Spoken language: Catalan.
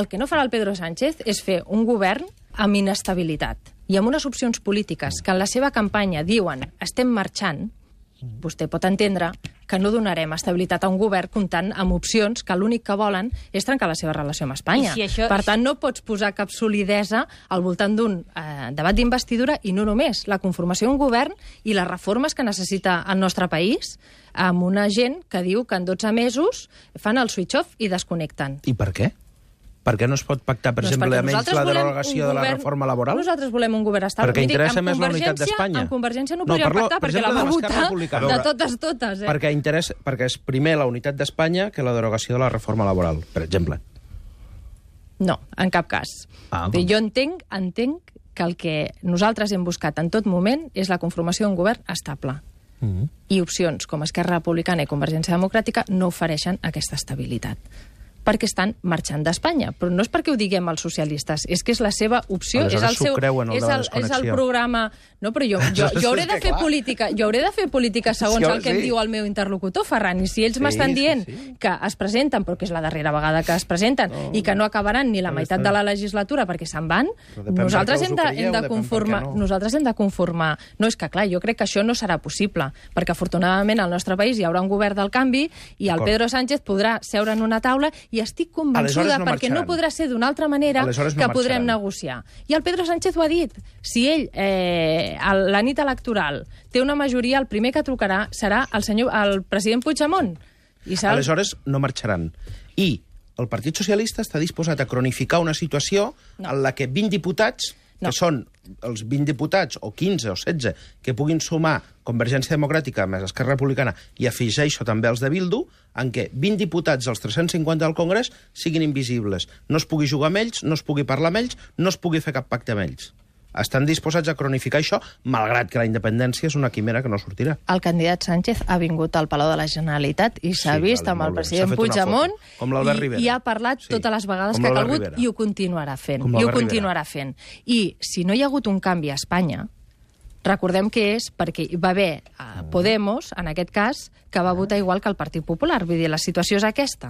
el que no farà el Pedro Sánchez és fer un govern amb inestabilitat i amb unes opcions polítiques que en la seva campanya diuen estem marxant, vostè pot entendre que no donarem estabilitat a un govern comptant amb opcions que l'únic que volen és trencar la seva relació amb Espanya. I si això- Per tant, no pots posar cap solidesa al voltant d'un eh, debat d'investidura i no només la conformació d'un govern i les reformes que necessita el nostre país amb una gent que diu que en 12 mesos fan el switch-off i desconnecten. I per què? Per què no es pot pactar, per Doncs exemple, amb ells nosaltres la derogació un de la govern- reforma laboral? Nosaltres volem un govern estable. Perquè interessa més la unitat d'Espanya. Amb Convergència no, No, podríem parlo, pactar per perquè exemple, la va votar Republicana. de totes, totes. Eh? Perquè, interessa, perquè és primer la unitat d'Espanya que la derogació de la reforma laboral, per exemple. No, en cap cas. Ah, doncs. jo entenc, entenc que el que nosaltres hem buscat en tot moment és la conformació d'un govern estable. Mm -hmm. I opcions com Esquerra Republicana i Convergència Democràtica no ofereixen aquesta estabilitat perquè estan marxant d'Espanya. Però no és perquè ho diguem els socialistes, és que és la seva opció. Aleshores és el seu, creuen, el és, el, és el programa... No, però jo, jo, jo hauré de fer política jo hauré de fer política segons Sí, el que em sí. diu el meu interlocutor, Ferran. I si ells Sí, m'estan sí, dient sí. que es presenten, però que és la darrera vegada que es presenten, No. i que no acabaran ni la Però meitat està- de la legislatura perquè se'n van, nosaltres hem de, ho hem creieu, de conformar... no. Nosaltres hem de conformar... No, és que clar, jo crec que això no serà possible, perquè afortunadament al nostre país hi haurà un govern del canvi i el. Pedro Sánchez podrà seure en una taula i estic convençuda, no perquè no marxaran. podrà ser d'una altra manera no que podrem marxaran. negociar. I el Pedro Sánchez ho ha dit. Si ell, eh, a la nit electoral, té una majoria, el primer que trucarà serà el, senyor, el president Puigdemont. I el- Aleshores no marxaran. I el Partit Socialista està disposat a cronificar una situació No. en la que 20 diputats, No. que són els 20 diputats, o 15 o 16, que puguin sumar Convergència Democràtica més Esquerra Republicana, i afegeixo també els de Bildu, en què 20 diputats dels 350 del Congrés siguin invisibles. No es pugui jugar amb ells, no es pugui parlar amb ells, no es pugui fer cap pacte amb ells. Estan disposats a cronificar això, malgrat que la independència és una quimera que no sortirà. el candidat Sánchez ha vingut al Palau de la Generalitat i s'ha Sí, vist vale, amb el president Puigdemont foto, com i, Rivera. i ha parlat Sí, totes les vegades com que ha calgut Rivera. i ho continuarà fent. I ho continuarà fent. I si no hi ha hagut un canvi a Espanya, recordem que és perquè hi va haver Ah. eh, Podemos, en aquest cas, que va votar igual que el Partit Popular. Vull dir, la situació és aquesta.